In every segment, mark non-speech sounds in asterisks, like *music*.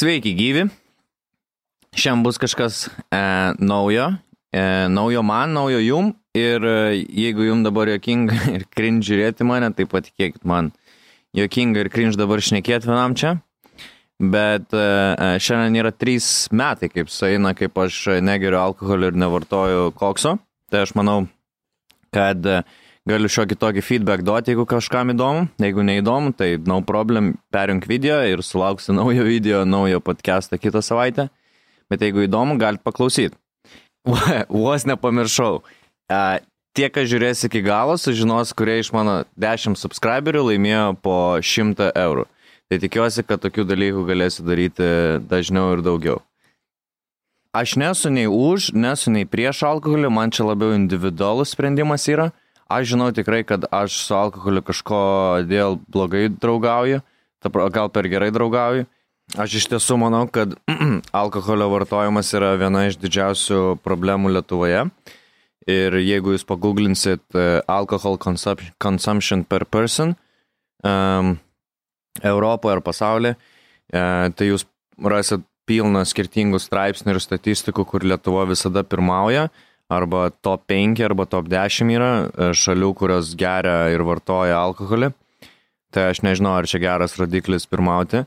Sveiki, gyvi. Šiandien bus kažkas e, naujo, e, naujo man, naujo jum. Ir e, jeigu jum dabar jokinga *laughs* ir cringe žiūrėti mane, tai patikėkit man, jokinga ir cringe dabar šnekėti vienam čia. Bet e, e šiandien yra trys metai, kaip sueina, kaip aš negeriu alkoholio ir nevartoju kokso. Tai aš manau, kad e, galiu šiokį tokį feedback duoti, jeigu kažkam įdomu. Jeigu neįdomu, tai no problem, perjunk video ir sulauksi *laughs* naujo video, naujo podcastą kitą savaitę. Bet jeigu įdomu, galite paklausyti. *laughs* Vos nepamiršau. Uh, tie, kas žiūrės iki galo, sužinos, kurie iš mano 10 subscriberių laimėjo po 100 eurų. Tai tikiuosi, kad tokių dalykų galėsiu daryti dažniau ir daugiau. Aš nesu nei už, nesu nei prieš alkoholį, man čia labiau individualus sprendimas yra. Aš žinau tikrai, kad aš su alkoholiu kažko dėl blogai draugauju, gal per gerai draugauju. Aš iš tiesų manau, kad *clears throat* alkoholio vartojimas yra viena iš didžiausių problemų Lietuvoje. Ir jeigu jūs paguglinsit uh, alcohol consumption per person um, Europoje ar pasaulyje, uh, tai jūs rasit pilną skirtingų straipsnių ir statistikų, kur Lietuva visada pirmauja, arba top 5 arba top 10 yra uh, šalių, kurios geria ir vartoja alkoholį. Tai aš nežinau, ar čia geras rodiklis pirmauti.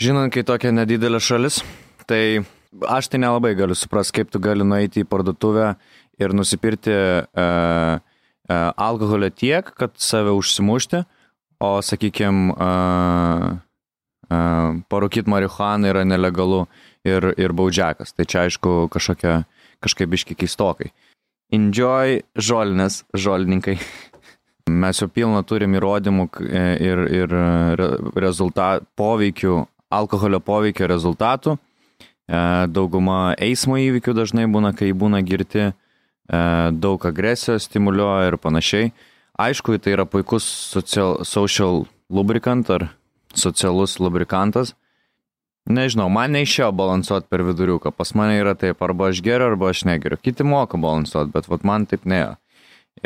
Žinant, kai tokia nedidelė šalis, tai aš tai nelabai galiu suprasti, kaip tu gali nueiti į parduotuvę ir nusipirkti uh, uh, alkoholio tiek, kad save užsimušti, o, sakykime, uh, uh, parūkyti marihuaną yra nelegalu ir, ir baudžiakas. Tai čia aišku kažkokia, kažkaip iški keistokai. Enjoy žolinės, žolininkai. *laughs* Mes jau pilną turim įrodymų ir, ir rezultat, poveikių alkoholio poveikio rezultatų. E, dauguma eismo įvykių dažnai būna, kai būna girti, e, daug agresijos stimuliuoja ir panašiai. Aišku, tai yra puikus social, social lubricant ar socialus lubrikantas. Nežinau, man neišėjo balansuoti per viduriuką. Pas mane yra taip, arba aš geriu, arba aš negeriu. Kiti moka balansuoti, bet vat man taip ne.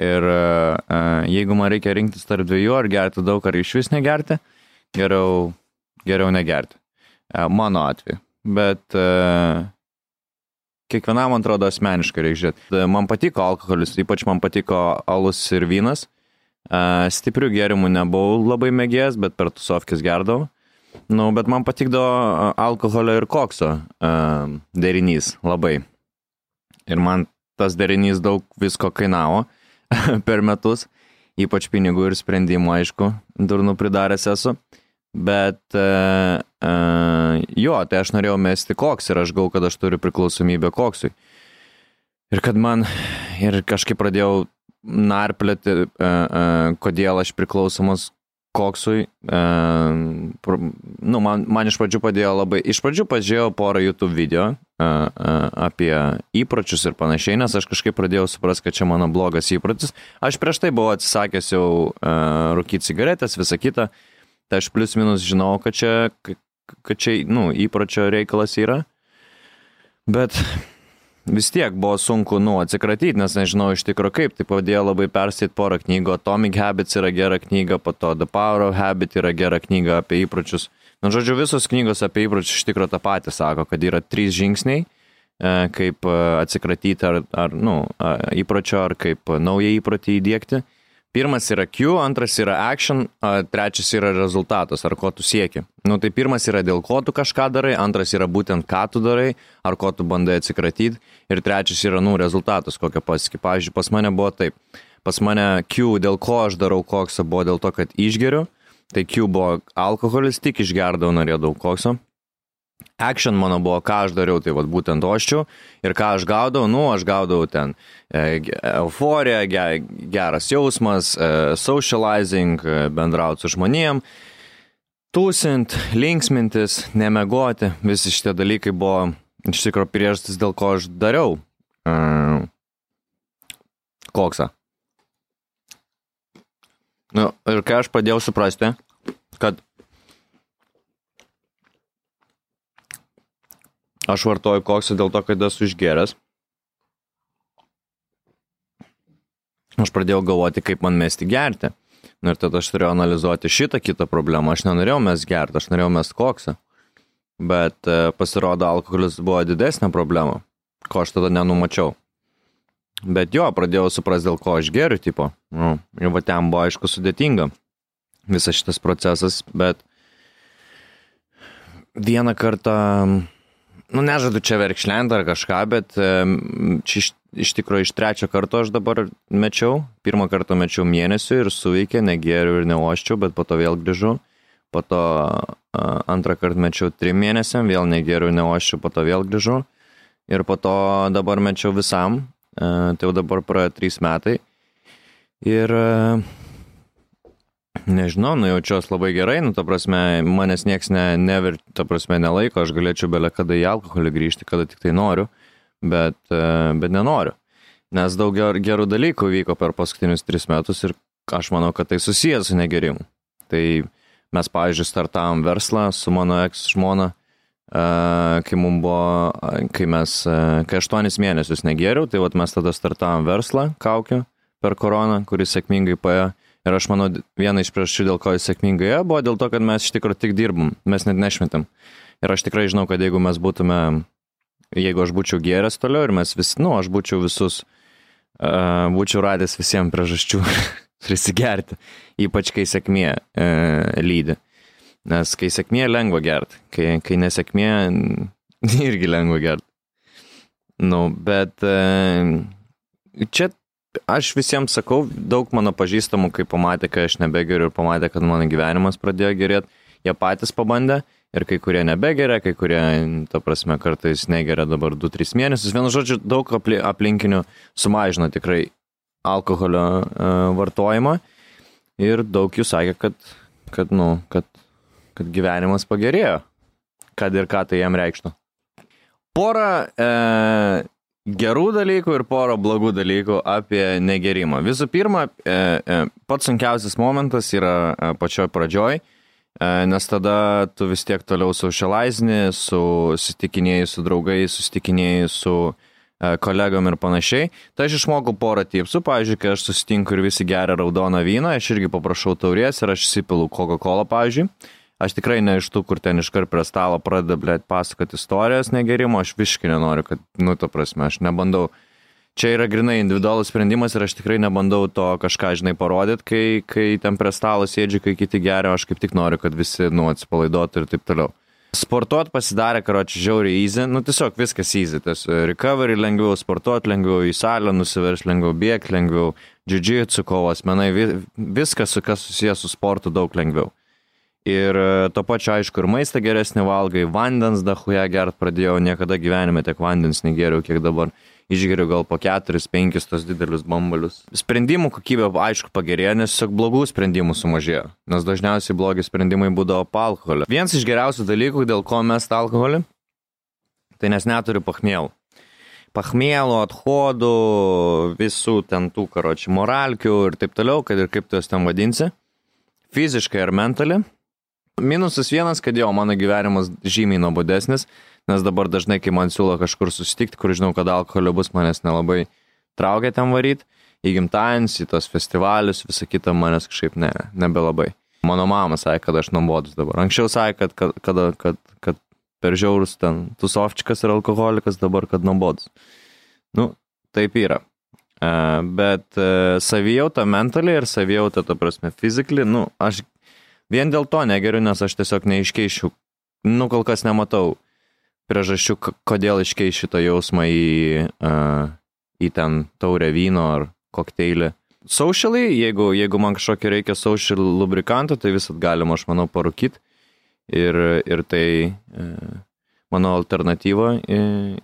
Ir uh, jeigu man reikia rinktis tarp dviejų, ar gerti daug, ar iš vis negerti, geriau geriau negerti. E, mano atveju. Bet e, kiekvienam, man atrodo, asmeniškai reikia žiūrėti. E, man patiko alkoholis, ypač man patiko alus ir vynas. Stiprių gėrimų nebuvau labai mėgėjęs, bet per tusovkis gerdavau. Nu, bet man patikdavo alkoholio ir kokso derinys labai. Ir man tas derinys daug visko kainavo *laughs* per metus, ypač pinigų ir sprendimų, aišku, durnų pridaręs esu. Bet uh, uh, jo, tai aš norėjau mesti koks ir aš gal, kad aš turiu priklausomybę koksui. Ir kad man, ir kažkaip pradėjau narplėti, uh, uh, kodėl aš priklausomas koksui. Uh, nu, man, man iš pradžių padėjo labai, iš pradžių pažiūrėjau porą YouTube video uh, uh, apie įpročius ir panašiai, nes aš kažkaip pradėjau suprasti, kad čia mano blogas įprotis. Aš prieš tai buvau atsisakęs jau uh, rūkyti cigaretės, visą kitą. Tai aš plius minus žinau, kad čia, kad čia, nu, įpročio reikalas yra. Bet vis tiek buvo sunku, nu, atsikratyti, nes nežinau iš tikrųjų kaip. Tai padėjo labai persėti porą knygų. Atomic Habits yra gera knyga, po to The Power of Habit yra gera knyga apie įpročius. Na, nu, žodžiu, visos knygos apie įpročius iš tikrųjų tą patį sako, kad yra trys žingsniai, e, kaip e, atsikratyti ar, ar nu, įpročio, ar kaip naują įprotį įdėkti. Pirmas yra Q, antras yra action, trečias yra rezultatas, ar ko tu sieki. Nu tai pirmas yra dėl ko tu kažką darai, antras yra būtent ką tu darai, ar ko tu bandai atsikratyti, ir trečias yra, nu, rezultatas, kokio pasiki. Pavyzdžiui, pas mane buvo taip. Pas mane Q, dėl ko aš darau koksą, buvo dėl to, kad išgeriu. Tai Q buvo alkoholis, tik išgerdavau, norėjau kokso. Action mano buvo, ką aš dariau, tai vat, būtent oščiau. Ir ką aš gaudavau, nu, aš gaudavau ten e, euforija, ge, geras jausmas, e, socializing, e, bendrauti su žmonėm, tūsint, linksmintis, nemegoti, visi šitie dalykai buvo iš tikrųjų priežastis, dėl ko aš dariau. E, koksą. Nu, ir kai aš pradėjau suprasti, kad Aš vartoju koksą dėl to, kad esu išgeręs. Aš pradėjau galvoti, kaip man mesti gerti. Nu, ir tada aš turėjau analizuoti šitą kitą problemą. Aš nenorėjau mes gerti, aš norėjau mes koksą. bet e, pasirodo alkoholis buvo didesnė problema, ko aš tada nenumačiau. Bet jo, pradėjau suprasti, dėl ko aš geriu, tipo. Nu, ir va ten buvo aišku sudėtinga visas šitas procesas, bet vieną kartą, nu nežadu čia verkšlent ar kažką, bet e, čia iš, iš tikrųjų iš trečio karto aš dabar mečiau. Pirmą kartą mečiau mėnesių ir suveikė, negeriu ir neoščiau, bet po to vėl grįžau. Po to antrą kartą mečiau trim mėnesiam, vėl negeriu, neoščiau, po to vėl grįžau. Ir po to dabar mečiau visam, tai jau dabar praėjo trys metai. Ir nežinau, nu jaučiuosi labai gerai, nu ta prasme, manęs nieks ne, never, ta prasme, nelaiko, aš galėčiau belė kada į alkoholį grįžti, kada tik tai noriu, bet, bet nenoriu. Nes daug gerų dalykų vyko per paskutinius tris metus ir aš manau, kad tai susijęs su negerimu. Tai mes, pavyzdžiui, startavom verslą su mano eks žmona, kai mums buvo, kai mes, kai aštuonis mėnesius negeriau, tai vat mes tada startavom verslą kaukiu per koroną, kuris sėkmingai paėjo. Ir aš manau, viena iš priežasčių, dėl ko jis sėkmingai ėjo, buvo dėl to, kad mes iš tikrųjų tik dirbam, mes net nešmetam. Ir aš tikrai žinau, kad jeigu mes būtume, jeigu aš būčiau geręs toliau ir mes vis, nu, aš būčiau visus, uh, būčiau radęs visiems priežasčių *laughs* prisigerti, ypač kai sėkmė uh, lydi. Nes kai sėkmė lengva gerti, kai, kai nesėkmė *laughs* irgi lengva gerti. Nu, bet uh, čia aš visiems sakau, daug mano pažįstamų, kai pamatė, kad aš nebegeriu ir pamatė, kad mano gyvenimas pradėjo gerėti, jie patys pabandė ir kai kurie nebegeria, kai kurie, ta prasme, kartais negeria dabar 2-3 mėnesius. Vienu žodžiu, daug aplinkinių sumažino tikrai alkoholio uh, vartojimą ir daug jų sakė, kad, kad, nu, kad, kad gyvenimas pagerėjo, kad ir ką tai jam reikštų. Porą e, gerų dalykų ir porą blogų dalykų apie negerimą. Visų pirma, e, e, pats sunkiausias momentas yra e, pačioj pradžioj, nes tada tu vis tiek toliau socializini, susitikinėjai su draugais, susitikinėjai su kolegom ir panašiai. Tai aš išmokau porą tipsų, pavyzdžiui, kai aš susitinku ir visi geria raudoną vyną, aš irgi paprašau taurės ir aš įsipilu Coca-Cola, pavyzdžiui. Aš tikrai ne iš tų, kur ten iškart prie stalo pradeda, blėt, pasakoti istorijas negerimo, aš viškai nenoriu, kad, nu, to prasme, aš nebandau. Čia yra grinai individualus sprendimas ir aš tikrai nebandau to kažką, žinai, parodyti, kai, kai ten prie stalo sėdžiu, kai kiti geria, aš kaip tik noriu, kad visi, nu, atsipalaiduotų ir taip toliau. Sportuot pasidarė, karoči, žiauriai easy, nu tiesiog viskas easy, tas recovery lengviau, sportuot lengviau, į salę nusiverš lengviau, bėgti lengviau, džiudžitsu kovos, menai, viskas, kas susijęs su sportu, daug lengviau. Ir e, to pačiu, aišku, ir maistą geresnį valgai, vandens dahuja gert pradėjau, niekada gyvenime tiek vandens negeriau, kiek dabar. Išgeriu gal po 4-5 tos didelius bambalius. Sprendimų kokybė, aišku, pagerėjo, nes tiesiog blogų sprendimų sumažėjo. Nes dažniausiai blogi sprendimai būdavo po alkoholio. Vienas iš geriausių dalykų, dėl ko mes tą alkoholį, tai nes neturiu pachmėlų. Pachmėlų, athodų, visų ten tų karočių moralkių ir taip toliau, kad ir kaip tu jas ten vadinsi. Fiziškai ar mentaliai Minusas vienas, kad jo, mano gyvenimas žymiai nuobodesnis, nes dabar dažnai, kai man siūlo kažkur susitikti, kur žinau, kad alkoholio bus, manęs nelabai traukia ten varyti, į gimtadienius, į tos festivalius, visą kitą manęs kažkaip ne, nebelabai. Mano mama sakė, kad aš nuobodus dabar. Anksčiau sakė, kad, kad, kad, kad, kad per žiaurus ten tusovčikas ir alkoholikas, dabar kad nuobodus. Nu, taip yra. Uh, bet uh, savijauta mentaliai ir savijauta, ta prasme, fizikaliai, nu, aš Vien dėl to negeriu, nes aš tiesiog neiškeišiu, nu kol kas nematau priežasčių, kodėl iškeiši šitą jausmą į, uh, į ten taurę vyno ar kokteilį. Socially, jeigu, jeigu man kažkokio reikia social lubrikanto, tai visat galima, aš manau, parūkyti. Ir, ir tai e, mano alternatyva e,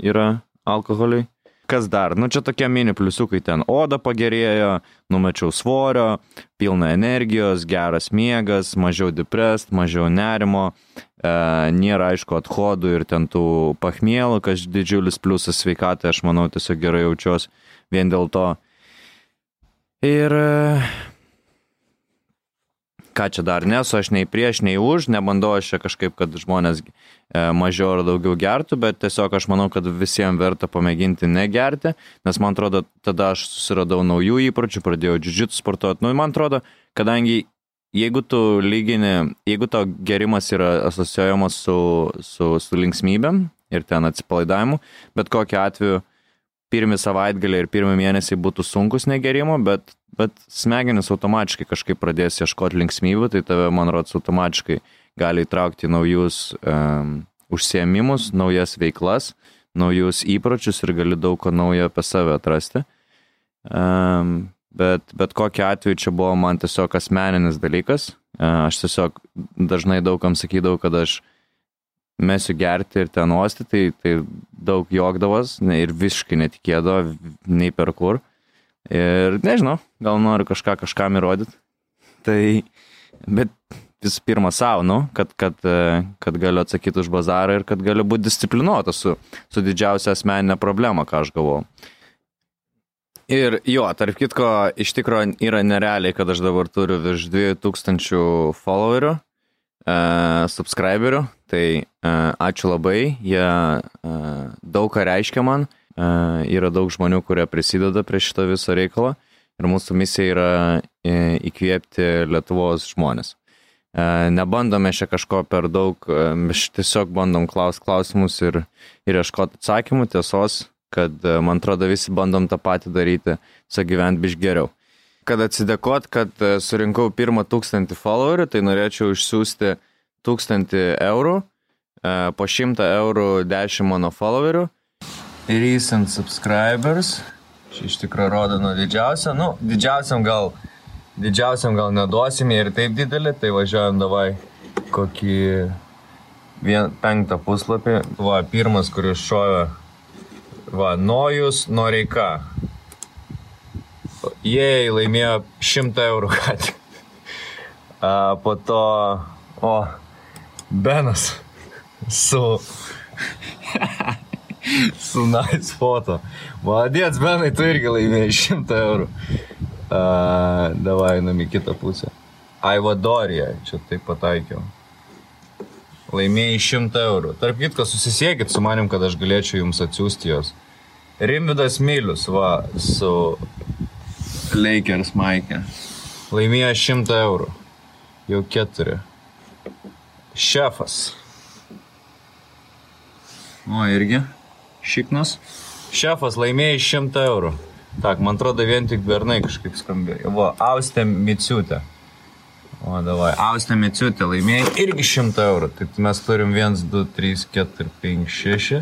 yra alkoholiui kas dar? Nu, čia tokie mini pliusiukai ten. Oda pagerėjo, numečiau svorio, pilna energijos, geras miegas, mažiau deprest, mažiau nerimo, e, nėra aišku athodų ir ten tų pachmėlų, kas didžiulis pliusas sveikatai, aš manau, tiesiog gerai jaučiuosi vien dėl to. Ir ką čia dar nesu, aš nei prieš, nei už, nebandau aš čia kažkaip, kad žmonės e, mažiau ar daugiau gertų, bet tiesiog aš manau, kad visiems verta pamėginti negerti, nes man atrodo, tada aš susiradau naujų įpročių, pradėjau džiudžiut sportuoti. Nu, man atrodo, kadangi jeigu tu lygini, jeigu to gerimas yra asocijuojamas su, su, su linksmybėm ir ten atsipalaidavimu, bet kokiu atveju pirmi savaitgaliai ir pirmi mėnesiai būtų sunkus negerimo, bet, bet smegenis automatiškai kažkaip pradės ieškoti linksmybių, tai tave, man rodos, automatiškai gali įtraukti naujus um, užsiemimus, naujas veiklas, naujus įpročius ir gali daug ko naujo apie save atrasti. Um, bet, bet kokiu atveju čia buvo man tiesiog asmeninis dalykas. Uh, aš tiesiog dažnai daugam sakydavau, kad aš mesiu gerti ir ten uosti, tai, tai daug jogdavos ne, ir visiškai netikėdavo nei per kur. Ir nežinau, gal noriu kažką kažkam įrodyti. Tai, bet visų pirma savo, nu, kad, kad, kad galiu atsakyti už bazarą ir kad galiu būti disciplinuotas su, su didžiausia asmeninė problema, ką aš galvoju. Ir jo, tarp kitko, iš tikrųjų yra nerealiai, kad aš dabar turiu virš 2000 followerių, e, subscriberių, tai e, ačiū labai, jie e, daug ką reiškia man, e, yra daug žmonių, kurie prisideda prie šito viso reikalo ir mūsų misija yra e, įkvėpti Lietuvos žmonės. E, nebandome čia kažko per daug, e, mes tiesiog bandom klaus klausimus ir, ir ieškoti atsakymų, tiesos kad e, man atrodo visi bandom tą patį daryti, su gyventi biš geriau. Kad atsidėkot, kad surinkau pirmą tūkstantį followerių, tai norėčiau išsiųsti tūkstantį eurų, po šimtą eurų dešimt mano followerių. Recent subscribers. Čia iš tikrųjų rodo nuo didžiausio, nu, didžiausiam gal, didžiausiam gal neduosime ir taip didelį, tai važiuojam davai kokį vien, penktą puslapį. Va, pirmas, kuris šovė Va, Nojus Noreika. Jie laimėjo 100 eurų, kad. *laughs* A, po to, o, Benas su, *laughs* su nice foto. Vadėts, Benai, tu irgi laimėjai 100 eurų. A, davai, einam į kitą pusę. Aivadorija, čia taip pataikiau laimėjai 100 eurų. Tarp kitko, susisiekit su manim, kad aš galėčiau jums atsiųsti jos. Rimvidas Milius, va, su Lakers Maikė. Laimėjo 100 eurų. Jau keturi. Šefas. O, irgi. Šiknas. Šefas laimėjo 100 eurų. Tak, man atrodo, vien tik bernai kažkaip skambėjo. Va, Austė Miciutė. O, davai. Austė Miciutė laimėjo irgi 100 eurų. Tai mes turim 1, 2, 3, 4, 5, 6.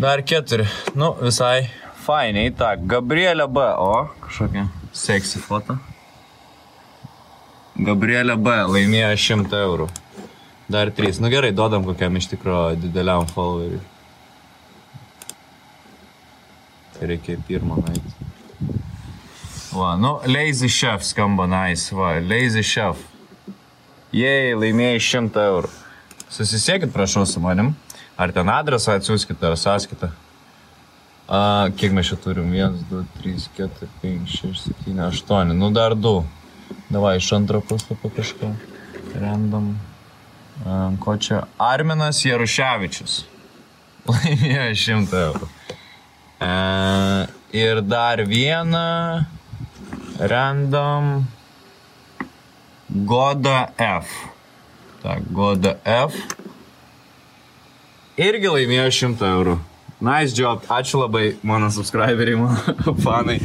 Dar keturi. Nu, visai fainiai. Tak, Gabrielė B. O, kažkokia seksy foto. Gabrielė B. laimėjo 100 eurų. Dar 3. Nu gerai, duodam kokiam iš tikrųjų dideliam followeriui. Tai reikia pirmą nueiti. Va, nu, Lazy Chef skamba nice, va, Lazy Chef. Jei, laimėjai 100 eurų. Susisiekit, prašau, su manim. Ar ten adresą atsiųskite, ar sąskaitą. A, kiek mes čia turim? 1, 2, 3, 4, 5, 6, 7, 8. Nu, dar 2. Davai iš antro puslapio kažką. Random. A, ko čia? Arminas Jaruševičius. *laughs* Laimėjo 100 eurų. E, ir dar vieną random Goda F. Tak, Goda F. Irgi laimėjo 100 eurų. Nice job. Ačiū labai mano subscriberiai, mano *laughs* fanai.